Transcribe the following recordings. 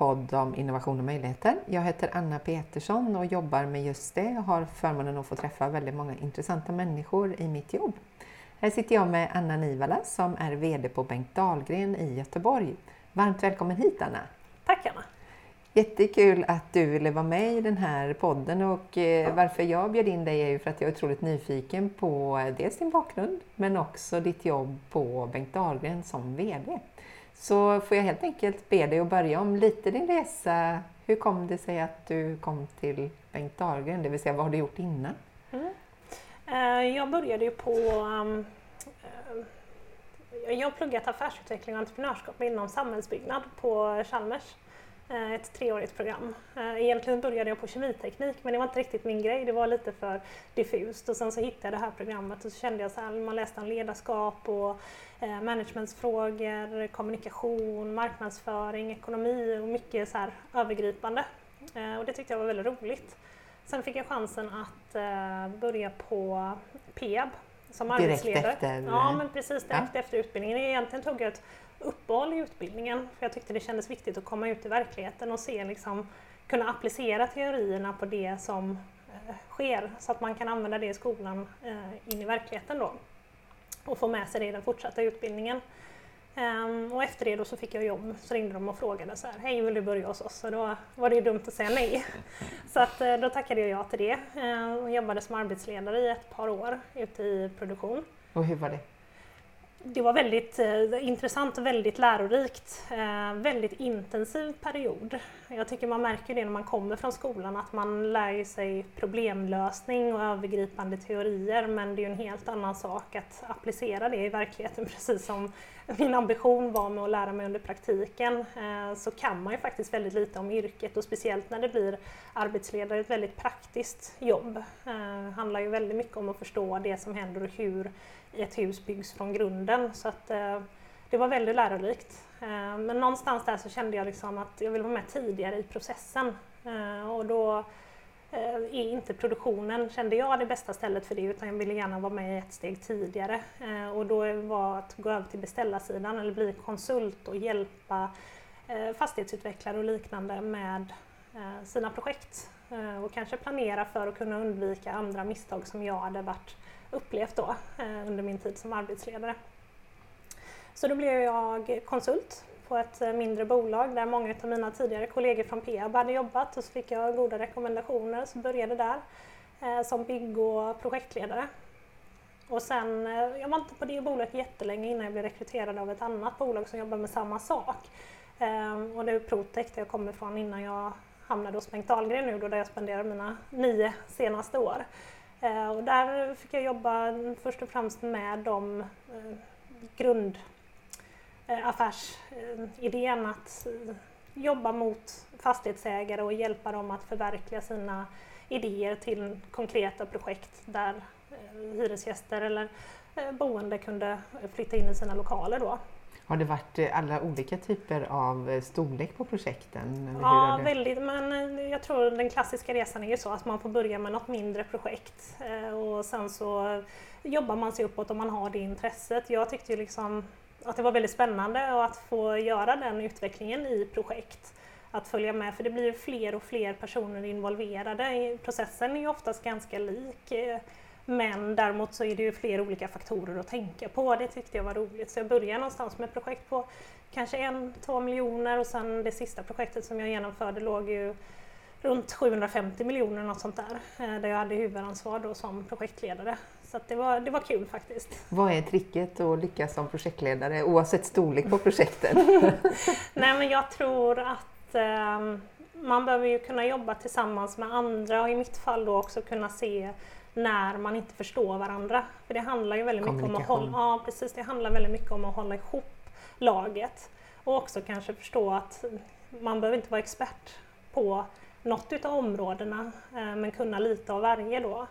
podd om innovation och möjligheter. Jag heter Anna Petersson och jobbar med just det. Jag har förmånen att få träffa väldigt många intressanta människor i mitt jobb. Här sitter jag med Anna Nivala som är VD på Bengt Dahlgren i Göteborg. Varmt välkommen hit Anna! Tack Anna! Jättekul att du ville vara med i den här podden och eh, varför jag bjöd in dig är ju för att jag är otroligt nyfiken på dels din bakgrund men också ditt jobb på Bengt Dahlgren som VD. Så får jag helt enkelt be dig att börja om lite din resa. Hur kom det sig att du kom till Bengt Dahlgren? Det vill säga, vad har du gjort innan? Mm. Eh, jag började ju på... Um, jag har pluggat affärsutveckling och entreprenörskap inom samhällsbyggnad på Chalmers. Eh, ett treårigt program. Egentligen började jag på kemiteknik men det var inte riktigt min grej, det var lite för diffust. Och sen så hittade jag det här programmet och så kände jag så här, man läste om ledarskap och eh, managementsfrågor, kommunikation, marknadsföring, ekonomi och mycket så här övergripande. Eh, och det tyckte jag var väldigt roligt. Sen fick jag chansen att eh, börja på Peab som direkt arbetsledare. Efter, ja, men precis direkt ja. efter utbildningen. Egentligen tog jag ett uppehåll i utbildningen för jag tyckte det kändes viktigt att komma ut i verkligheten och se liksom, kunna applicera teorierna på det som eh, sker så att man kan använda det i skolan eh, in i verkligheten då och få med sig det i den fortsatta utbildningen. Um, och efter det då så fick jag jobb, så ringde de och frågade så här, hej vill du börja hos oss? Och då var det ju dumt att säga nej. så att, eh, då tackade jag ja till det uh, och jobbade som arbetsledare i ett par år ute i produktion. Och hur var det? Det var väldigt eh, intressant och väldigt lärorikt. Eh, väldigt intensiv period. Jag tycker man märker det när man kommer från skolan att man lär sig problemlösning och övergripande teorier men det är en helt annan sak att applicera det i verkligheten precis som min ambition var med att lära mig under praktiken eh, så kan man ju faktiskt väldigt lite om yrket och speciellt när det blir arbetsledare ett väldigt praktiskt jobb. Det handlar ju väldigt mycket om att förstå det som händer och hur ett hus byggs från grunden. Så att, eh, det var väldigt lärorikt. Men någonstans där så kände jag liksom att jag vill vara med tidigare i processen. Och då Eh, är inte produktionen, kände jag, det bästa stället för det utan jag ville gärna vara med ett steg tidigare. Eh, och då var att gå över till beställarsidan eller bli konsult och hjälpa eh, fastighetsutvecklare och liknande med sina projekt och kanske planera för att kunna undvika andra misstag som jag hade varit upplevt då under min tid som arbetsledare. Så då blev jag konsult på ett eh, mindre bolag där många av mina tidigare kollegor från Peab hade jobbat och så fick jag goda rekommendationer så började där eh, som bygg och projektledare. Och sen, eh, jag var inte på det bolaget jättelänge innan jag blev rekryterad av ett annat bolag som jobbar med samma sak. Ehm, och det är Protec där jag kommer ifrån innan jag hamnade hos Bengt Dahlgren nu då där jag spenderade mina nio senaste år. Ehm, och där fick jag jobba först och främst med de grund eh, att jobba mot fastighetsägare och hjälpa dem att förverkliga sina idéer till konkreta projekt där hyresgäster eller boende kunde flytta in i sina lokaler. Då. Har det varit eh, alla olika typer av eh, storlek på projekten? ja, väldigt. Men eh, jag tror den klassiska resan är ju så att man får börja med något mindre projekt och sen så jobbar man sig uppåt om man har det intresset. Jag tyckte ju liksom att det var väldigt spännande att få göra den utvecklingen i projekt. Att följa med, för det blir fler och fler personer involverade. Processen är ju oftast ganska lik eh, men däremot så är det ju fler olika faktorer att tänka på. Det tyckte jag var roligt. Så jag började någonstans med ett projekt på kanske en, två miljoner och sen det sista projektet som jag genomförde låg ju runt 750 miljoner något sånt där. Eh, där jag hade huvudansvar då som projektledare. Så det, var, det var kul faktiskt. Vad är tricket att lyckas som projektledare oavsett storlek på projekten? Nej men jag tror att eh, man behöver ju kunna jobba tillsammans med andra och i mitt fall då också kunna se när man inte förstår varandra. För det handlar ju väldigt mycket om att hålla, ja, precis, det handlar väldigt mycket om att hålla ihop laget. Och också kanske förstå att man behöver inte vara expert på något utav områdena eh, men kunna lite av varje då.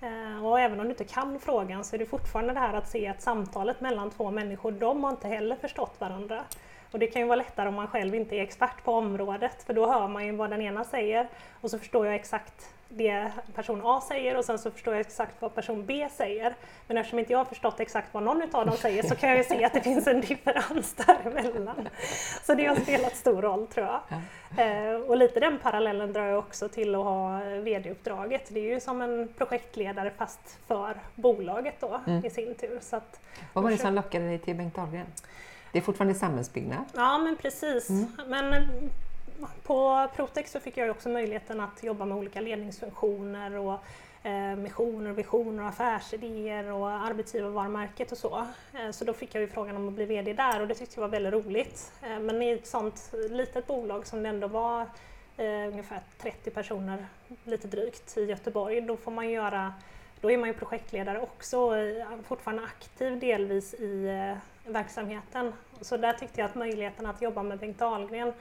Eh, och även om du inte kan frågan så är det fortfarande det här att se att samtalet mellan två människor, de har inte heller förstått varandra. Och det kan ju vara lättare om man själv inte är expert på området för då hör man ju vad den ena säger och så förstår jag exakt det person A säger och sen så förstår jag exakt vad person B säger. Men eftersom inte jag har förstått exakt vad någon av dem säger så kan jag ju se att det finns en differens däremellan. Så det har spelat stor roll tror jag. Ja. Eh, och lite den parallellen drar jag också till att ha VD-uppdraget. Det är ju som en projektledare fast för bolaget då mm. i sin tur. Så att, vad var det som lockade dig till Bengt Dahlgren? Det är fortfarande samhällsbyggnad? Ja men precis. Mm. Men på Protex så fick jag också möjligheten att jobba med olika ledningsfunktioner och eh, missioner, visioner, affärsidéer och arbetsgivarvarumärket och så. Eh, så då fick jag ju frågan om att bli VD där och det tyckte jag var väldigt roligt. Eh, men i ett sånt litet bolag som det ändå var ungefär 30 personer, lite drygt, i Göteborg, då får man göra då är man ju projektledare också, fortfarande aktiv delvis i verksamheten. Så där tyckte jag att möjligheten att jobba med Bengt Dahlgren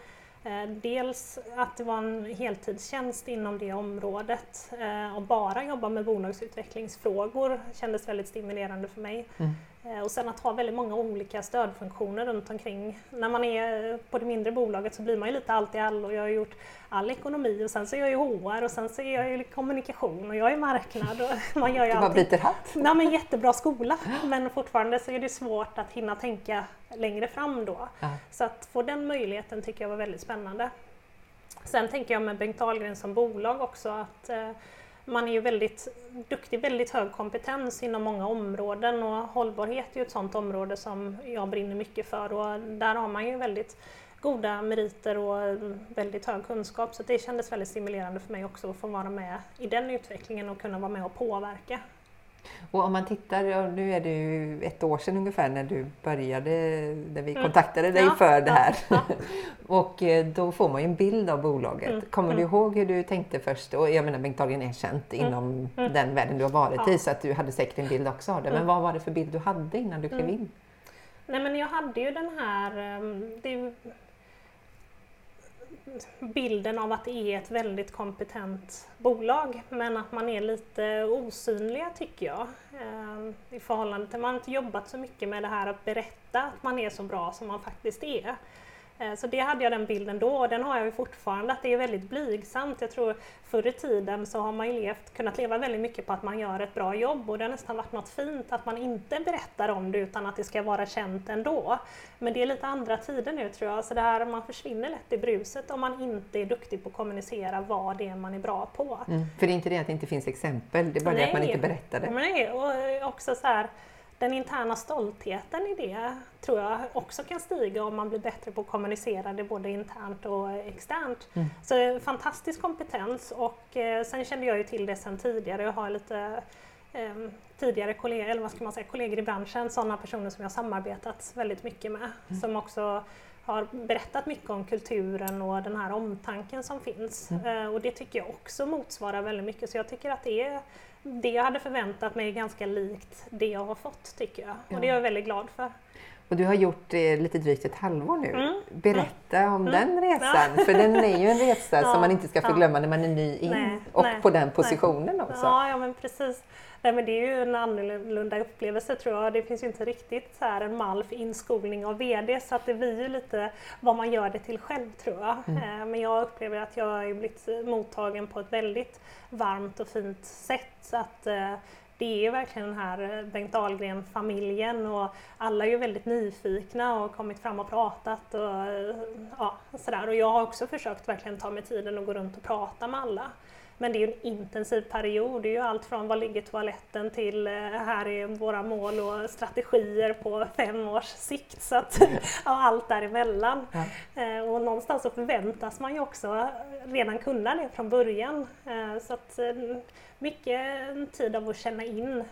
Eh, dels att det var en heltidstjänst inom det området eh, och bara jobba med bolagsutvecklingsfrågor kändes väldigt stimulerande för mig. Mm. Eh, och sen att ha väldigt många olika stödfunktioner runt omkring. När man är på det mindre bolaget så blir man ju lite allt i allo. Jag har gjort all ekonomi och sen så är jag ju HR och sen så är jag ju kommunikation och jag är marknad. Och man gör ju bara byter hatt? Ja, men jättebra skola men fortfarande så är det svårt att hinna tänka längre fram då. Ja. Så att få den möjligheten tycker jag var väldigt spännande. Sen tänker jag med Bengt Dahlgren som bolag också att eh, man är ju väldigt duktig, väldigt hög kompetens inom många områden och hållbarhet är ju ett sådant område som jag brinner mycket för och där har man ju väldigt goda meriter och väldigt hög kunskap så det kändes väldigt stimulerande för mig också att få vara med i den utvecklingen och kunna vara med och påverka. Och om man tittar, nu är det ju ett år sedan ungefär när du började, när vi mm. kontaktade dig ja, för det här. Ja, ja. och eh, då får man ju en bild av bolaget. Mm. Kommer mm. du ihåg hur du tänkte först? Och jag menar Bengt Dahlgren är känt mm. inom mm. den världen du har varit i så att du hade säkert en bild också av det. Men mm. vad var det för bild du hade innan du klev in? Nej men jag hade ju den här, ehm, det bilden av att det är ett väldigt kompetent bolag men att man är lite osynliga tycker jag. Ehm, I förhållande till, man har inte jobbat så mycket med det här att berätta att man är så bra som man faktiskt är. Eh, så det hade jag den bilden då och den har jag ju fortfarande, att det är väldigt blygsamt. Jag tror förr i tiden så har man ju levt, kunnat leva väldigt mycket på att man gör ett bra jobb och det har nästan varit något fint att man inte berättar om det utan att det ska vara känt ändå. Men det är lite andra tider nu tror jag, så det här, man försvinner lätt i bruset om man inte är duktig på att kommunicera vad det är man är bra på. Mm, för det är inte det att det inte finns exempel, det är bara Nej. det att man inte berättar det. Nej, och också så här, den interna stoltheten i det tror jag också kan stiga om man blir bättre på att kommunicera det både internt och externt. Mm. Så fantastisk kompetens och eh, sen kände jag ju till det sen tidigare. Jag har lite eh, tidigare kollegor, eller vad ska man säga, kollegor i branschen, sådana personer som jag samarbetat väldigt mycket med mm. som också har berättat mycket om kulturen och den här omtanken som finns. Mm. Eh, och det tycker jag också motsvarar väldigt mycket så jag tycker att det är det jag hade förväntat mig är ganska likt det jag har fått tycker jag. Ja. Och det är jag väldigt glad för. Och du har gjort det lite drygt ett halvår nu. Mm. Berätta mm. om mm. den resan, ja. för den är ju en resa ja. som man inte ska förglömma när man är ny in nej, och nej, på den positionen nej. också. Ja, ja, men precis. Nej, men det är ju en annorlunda upplevelse tror jag. Det finns ju inte riktigt så här en mall för inskolning av VD så att det blir ju lite vad man gör det till själv tror jag. Mm. Eh, men jag upplever att jag har blivit mottagen på ett väldigt varmt och fint sätt. Så att, eh, det är verkligen den här eh, Bengt Dahlgren-familjen och alla är ju väldigt nyfikna och har kommit fram och pratat och, eh, ja, sådär. och jag har också försökt verkligen ta mig tiden och gå runt och prata med alla. Men det är ju en intensiv period. Det är ju allt från var ligger toaletten till eh, här är våra mål och strategier på fem års sikt. Så att, och allt däremellan. Ja. Eh, och någonstans så förväntas man ju också redan kunna det från början. Eh, så att mycket tid av att känna in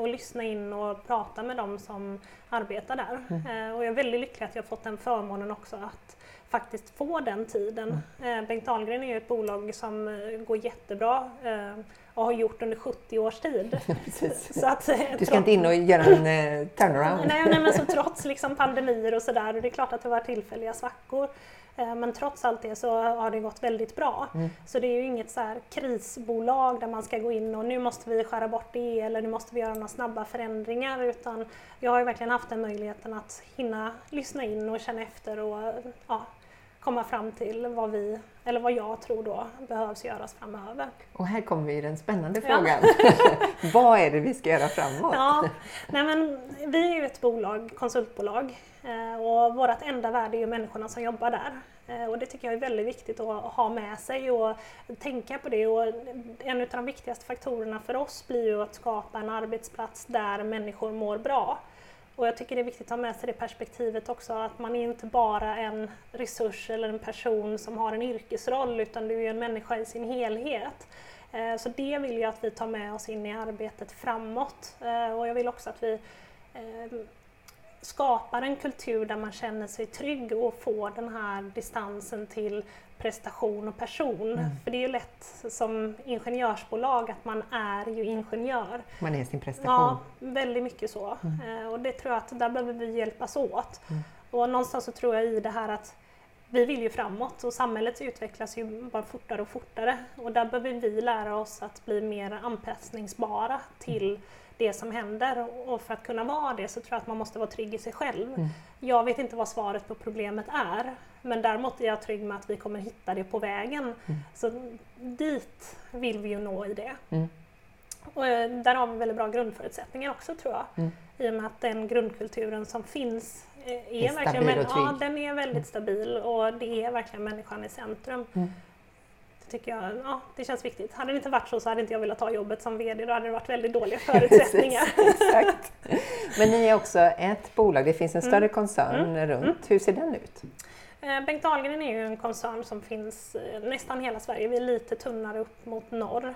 och lyssna in och prata med dem som arbetar där. Mm. Och jag är väldigt lycklig att jag fått den förmånen också att faktiskt få den tiden. Mm. Bengt Dahlgren är ju ett bolag som eh, går jättebra eh, och har gjort under 70 års tid. så att, du ska inte in och göra en turnaround? nej, nej, men så trots liksom pandemier och sådär, och det är klart att det var tillfälliga svackor, men trots allt det så har det gått väldigt bra. Mm. Så det är ju inget så krisbolag där man ska gå in och nu måste vi skära bort det eller nu måste vi göra några snabba förändringar utan jag har ju verkligen haft den möjligheten att hinna lyssna in och känna efter och ja, komma fram till vad vi, eller vad jag tror då behövs göras framöver. Och här kommer vi den spännande frågan. vad är det vi ska göra framåt? Ja, nej men, vi är ju ett bolag, konsultbolag eh, och vårt enda värde är ju människorna som jobbar där. Eh, och det tycker jag är väldigt viktigt att ha med sig och tänka på det. Och en av de viktigaste faktorerna för oss blir ju att skapa en arbetsplats där människor mår bra. Och jag tycker det är viktigt att ha med sig det perspektivet också, att man är inte bara en resurs eller en person som har en yrkesroll, utan du är en människa i sin helhet. Eh, så det vill jag att vi tar med oss in i arbetet framåt. Eh, och jag vill också att vi eh, skapar en kultur där man känner sig trygg och får den här distansen till prestation och person. Mm. För det är ju lätt som ingenjörsbolag att man är ju ingenjör. Man är sin prestation. Ja, väldigt mycket så. Mm. Eh, och det tror jag att där behöver vi hjälpas åt. Mm. Och någonstans så tror jag i det här att vi vill ju framåt och samhället utvecklas ju bara fortare och fortare och där behöver vi lära oss att bli mer anpassningsbara till det som händer och för att kunna vara det så tror jag att man måste vara trygg i sig själv. Mm. Jag vet inte vad svaret på problemet är men däremot är jag trygg med att vi kommer hitta det på vägen. Mm. Så dit vill vi ju nå i det. Mm. Och eh, där har vi väldigt bra grundförutsättningar också tror jag. Mm. I och med att den grundkulturen som finns eh, är, är verkligen, men, ja, den är väldigt mm. stabil och det är verkligen människan i centrum. Mm tycker jag, ja, det känns viktigt. Hade det inte varit så så hade inte jag velat ta jobbet som VD, då hade det varit väldigt dåliga förutsättningar. Exakt. Men ni är också ett bolag, det finns en större mm. koncern mm. runt. Mm. Hur ser den ut? Eh, Bengt Dahlgren är ju en koncern som finns eh, nästan hela Sverige, vi är lite tunnare upp mot norr.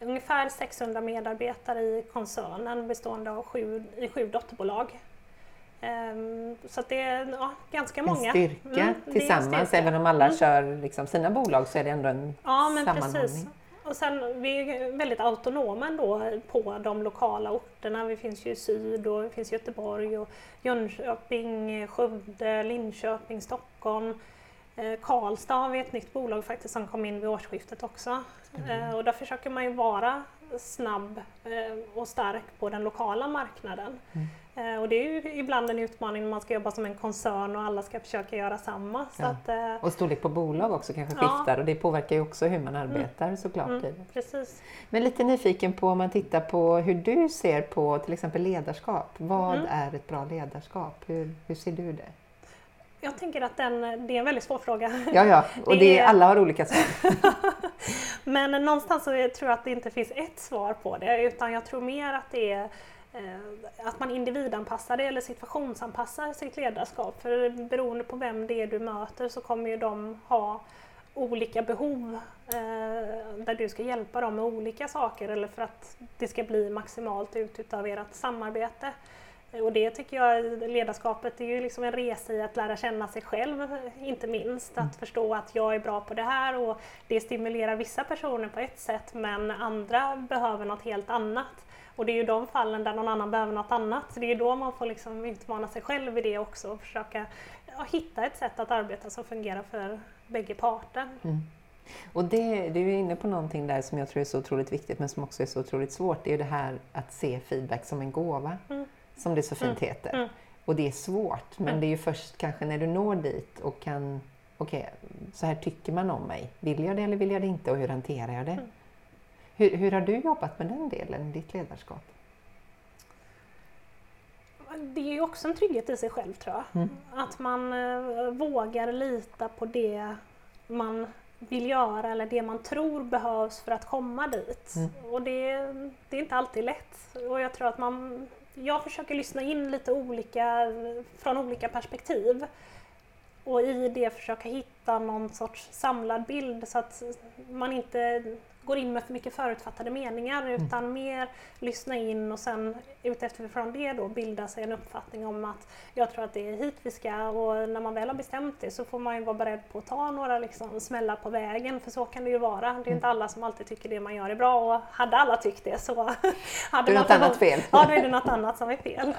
Ungefär 600 medarbetare i koncernen bestående av sju, i sju dotterbolag. Um, så det är ja, ganska många. En styrka mm, tillsammans, styrka. även om alla mm. kör liksom sina bolag så är det ändå en ja, men sammanhållning. Precis. Och sen, vi är väldigt autonoma ändå på de lokala orterna. Vi finns ju i syd och vi finns i Göteborg och Jönköping, Skövde, Linköping, Stockholm. Eh, Karlstad har vi ett nytt bolag faktiskt som kom in vid årsskiftet också. Mm. Eh, och där försöker man ju vara snabb eh, och stark på den lokala marknaden. Mm. Eh, och det är ju ibland en utmaning när man ska jobba som en koncern och alla ska försöka göra samma. Ja. Att, eh, och storlek på bolag också kanske skiftar ja. och det påverkar ju också hur man arbetar mm. såklart. Mm, precis. Men lite nyfiken på om man tittar på hur du ser på till exempel ledarskap. Vad mm. är ett bra ledarskap? Hur, hur ser du det? Jag tänker att den, det är en väldigt svår fråga. Ja, ja. och det, är, alla har olika svar. Men någonstans så tror jag att det inte finns ett svar på det utan jag tror mer att det är att man individanpassar det eller situationsanpassar sitt ledarskap. För beroende på vem det är du möter så kommer ju de ha olika behov eh, där du ska hjälpa dem med olika saker eller för att det ska bli maximalt ut utav ert samarbete. Och det tycker jag, ledarskapet är ju liksom en resa i att lära känna sig själv, inte minst. Att mm. förstå att jag är bra på det här och det stimulerar vissa personer på ett sätt men andra behöver något helt annat. Och det är ju de fallen där någon annan behöver något annat. Så det är då man får liksom utmana sig själv i det också och försöka ja, hitta ett sätt att arbeta som fungerar för bägge parter. Mm. Och det, du är inne på någonting där som jag tror är så otroligt viktigt men som också är så otroligt svårt. Det är ju det här att se feedback som en gåva, mm. som det så fint mm. heter. Mm. Och det är svårt, men mm. det är ju först kanske när du når dit och kan, okej, okay, så här tycker man om mig. Vill jag det eller vill jag det inte och hur hanterar jag det? Mm. Hur, hur har du jobbat med den delen, ditt ledarskap? Det är ju också en trygghet i sig själv tror jag. Mm. Att man eh, vågar lita på det man vill göra eller det man tror behövs för att komma dit. Mm. Och det, det, är inte alltid lätt. Och jag tror att man, jag försöker lyssna in lite olika, från olika perspektiv. Och i det försöka hitta någon sorts samlad bild så att man inte går in med för mycket förutfattade meningar mm. utan mm. mer lyssna in och sen utifrån det då bilda sig en uppfattning om att jag tror att det är hit vi ska och när man väl har bestämt det så får man ju vara beredd på att ta några liksom smällar på vägen för så kan det ju vara. Det är mm. inte alla som alltid tycker det man gör är bra och hade alla tyckt det så hade det är något annat fel. Ja, då är det något annat som är fel.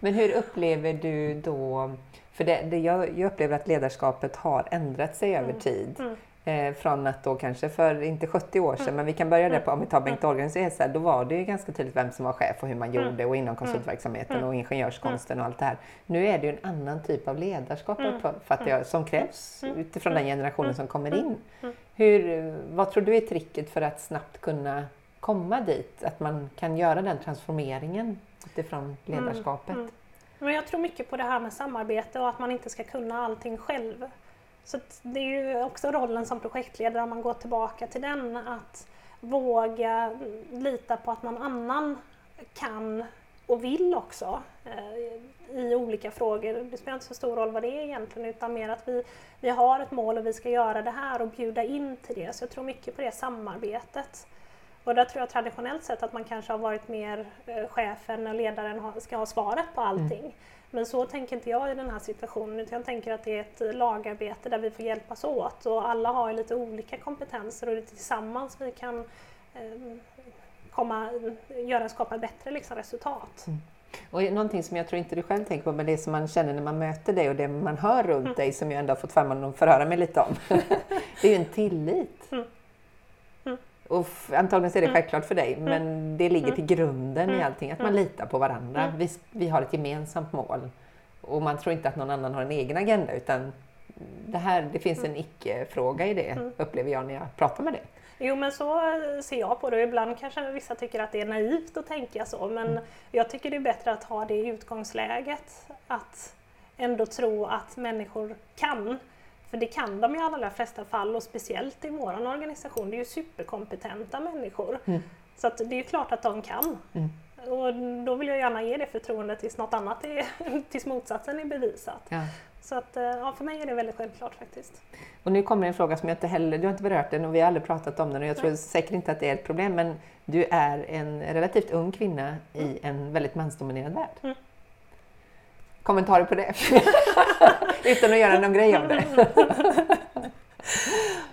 Men hur upplever du då för det, det jag, jag, upplever att ledarskapet har ändrat sig över mm. tid. Mm. Eh, från att då kanske för, inte 70 år sedan, mm. men vi kan börja där på, om vi tar Bengt Dahlgren så är det så här, då var det ju ganska tydligt vem som var chef och hur man mm. gjorde och inom konsultverksamheten mm. och ingenjörskonsten och allt det här. Nu är det ju en annan typ av ledarskap fattar jag, som krävs utifrån den generationen som kommer in. Hur, vad tror du är tricket för att snabbt kunna komma dit? Att man kan göra den transformeringen utifrån ledarskapet? Men jag tror mycket på det här med samarbete och att man inte ska kunna allting själv. Så det är ju också rollen som projektledare, om man går tillbaka till den, att våga lita på att någon annan kan och vill också eh, i olika frågor. Det spelar inte så stor roll vad det är egentligen utan mer att vi, vi har ett mål och vi ska göra det här och bjuda in till det. Så jag tror mycket på det samarbetet. Och där tror jag traditionellt sett att man kanske har varit mer eh, chefen och ledaren ska ha svaret på allting. Mm. Men så tänker inte jag i den här situationen utan jag tänker att det är ett lagarbete där vi får hjälpas åt och alla har lite olika kompetenser och det är tillsammans vi kan eh, komma, göra, skapa bättre liksom, resultat. Mm. Och någonting som jag tror inte du själv tänker på, men det som man känner när man möter dig och det man hör runt mm. dig som jag ändå har fått förmånen att förhöra mig lite om. det är ju en tillit. Mm. Och antagligen är det mm. självklart för dig, men mm. det ligger till grunden i mm. allting, att man litar på varandra. Vi, vi har ett gemensamt mål och man tror inte att någon annan har en egen agenda utan det, här, det finns en icke-fråga i det, upplever jag när jag pratar med dig. Jo men så ser jag på det ibland kanske vissa tycker att det är naivt att tänka så men mm. jag tycker det är bättre att ha det i utgångsläget. Att ändå tro att människor kan för det kan de i allra flesta fall och speciellt i vår organisation. Det är ju superkompetenta människor. Mm. Så att det är klart att de kan. Mm. Och då vill jag gärna ge det förtroendet tills något annat är, tills motsatsen är bevisat. Ja. Så att, eh, ja, för mig är det väldigt självklart faktiskt. Och nu kommer en fråga som jag inte heller, du har inte berört den och vi har aldrig pratat om den och jag tror Nej. säkert inte att det är ett problem men du är en relativt ung kvinna mm. i en väldigt mansdominerad värld. Mm kommentarer på det? Utan att göra någon grej av det.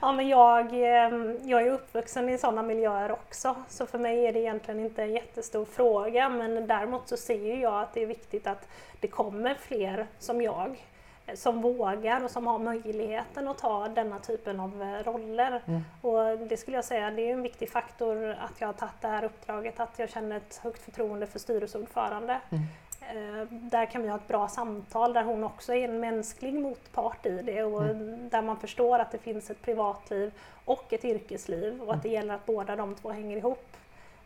ja, men jag, ehm, jag är uppvuxen i sådana miljöer också, så för mig är det egentligen inte en jättestor fråga, men däremot så ser jag att det är viktigt att det kommer fler som jag, eh, som vågar och som har möjligheten att ta denna typen av eh, roller. Mm. Och det skulle jag säga, det är en viktig faktor att jag har tagit det här uppdraget, att jag känner ett högt förtroende för styrelseordförande. Mm. Eh, där kan vi ha ett bra samtal där hon också är en mänsklig motpart i det och mm. där man förstår att det finns ett privatliv och ett yrkesliv och att det gäller att båda de två hänger ihop.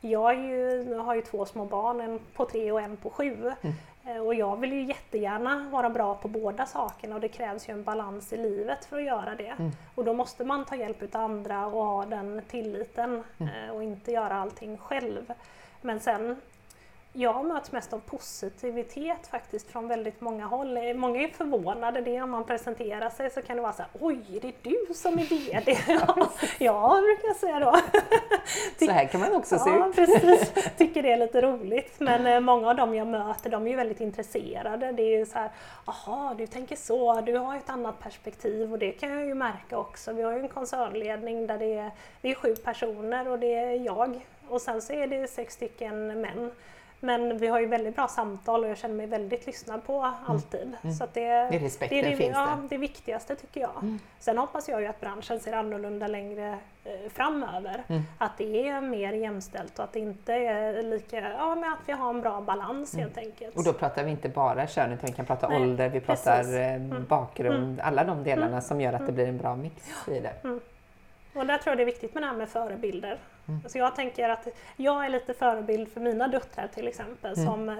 Jag ju, har ju två små barn, en på tre och en på sju. Mm. Eh, och jag vill ju jättegärna vara bra på båda sakerna och det krävs ju en balans i livet för att göra det. Mm. Och då måste man ta hjälp av andra och ha den tilliten mm. Eh, och inte göra allting själv. Men sen jag möts mest av positivitet faktiskt från väldigt många håll. Många är förvånade det om man presenterar sig så kan det vara så här, oj, är det du som är VD? ja, brukar jag säga då. så här kan man också ja, se ut. precis. Tycker det är lite roligt. Men eh, många av dem jag möter, de är ju väldigt intresserade. Det är ju så här, jaha, du tänker så, du har ett annat perspektiv och det kan jag ju märka också. Vi har ju en koncernledning där det är, det är sju personer och det är jag och sen så är det sex stycken män. Men vi har ju väldigt bra samtal och jag känner mig väldigt lyssnad på mm. alltid. Mm. Så det, det, respekten det är det, finns ja, det viktigaste tycker jag. Mm. Sen hoppas jag ju att branschen ser annorlunda längre eh, framöver. Mm. Att det är mer jämställt och att det inte är lika, ja men att vi har en bra balans mm. helt enkelt. Och då pratar vi inte bara kön utan vi kan prata Nej, ålder, vi pratar eh, mm. bakgrund, alla de delarna som gör att det blir en bra mix i det. Och där tror jag det är viktigt med det här med förebilder. Mm. Så jag tänker att jag är lite förebild för mina döttrar till exempel. Mm. Som eh,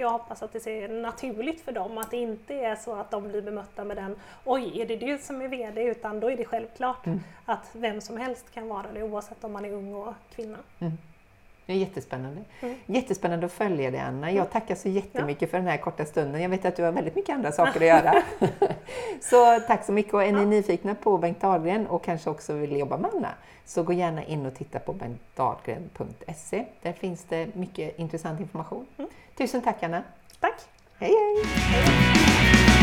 jag hoppas att det ser naturligt för dem. Att det inte är så att de blir bemötta med den Oj, är det du som är VD? Utan då är det självklart mm. att vem som helst kan vara det oavsett om man är ung och kvinna. Mm. Det är jättespännande. Mm. Jättespännande att följa dig Anna. Jag mm. tackar så jättemycket ja. för den här korta stunden. Jag vet att du har väldigt mycket andra saker att göra. så tack så mycket och är ni ja. nyfikna på Bengt Dahlgren och kanske också vill jobba med Anna så gå gärna in och titta på bengtdahlgren.se. Där finns det mycket intressant information. Mm. Tusen tack Anna! Tack! hej! hej. hej.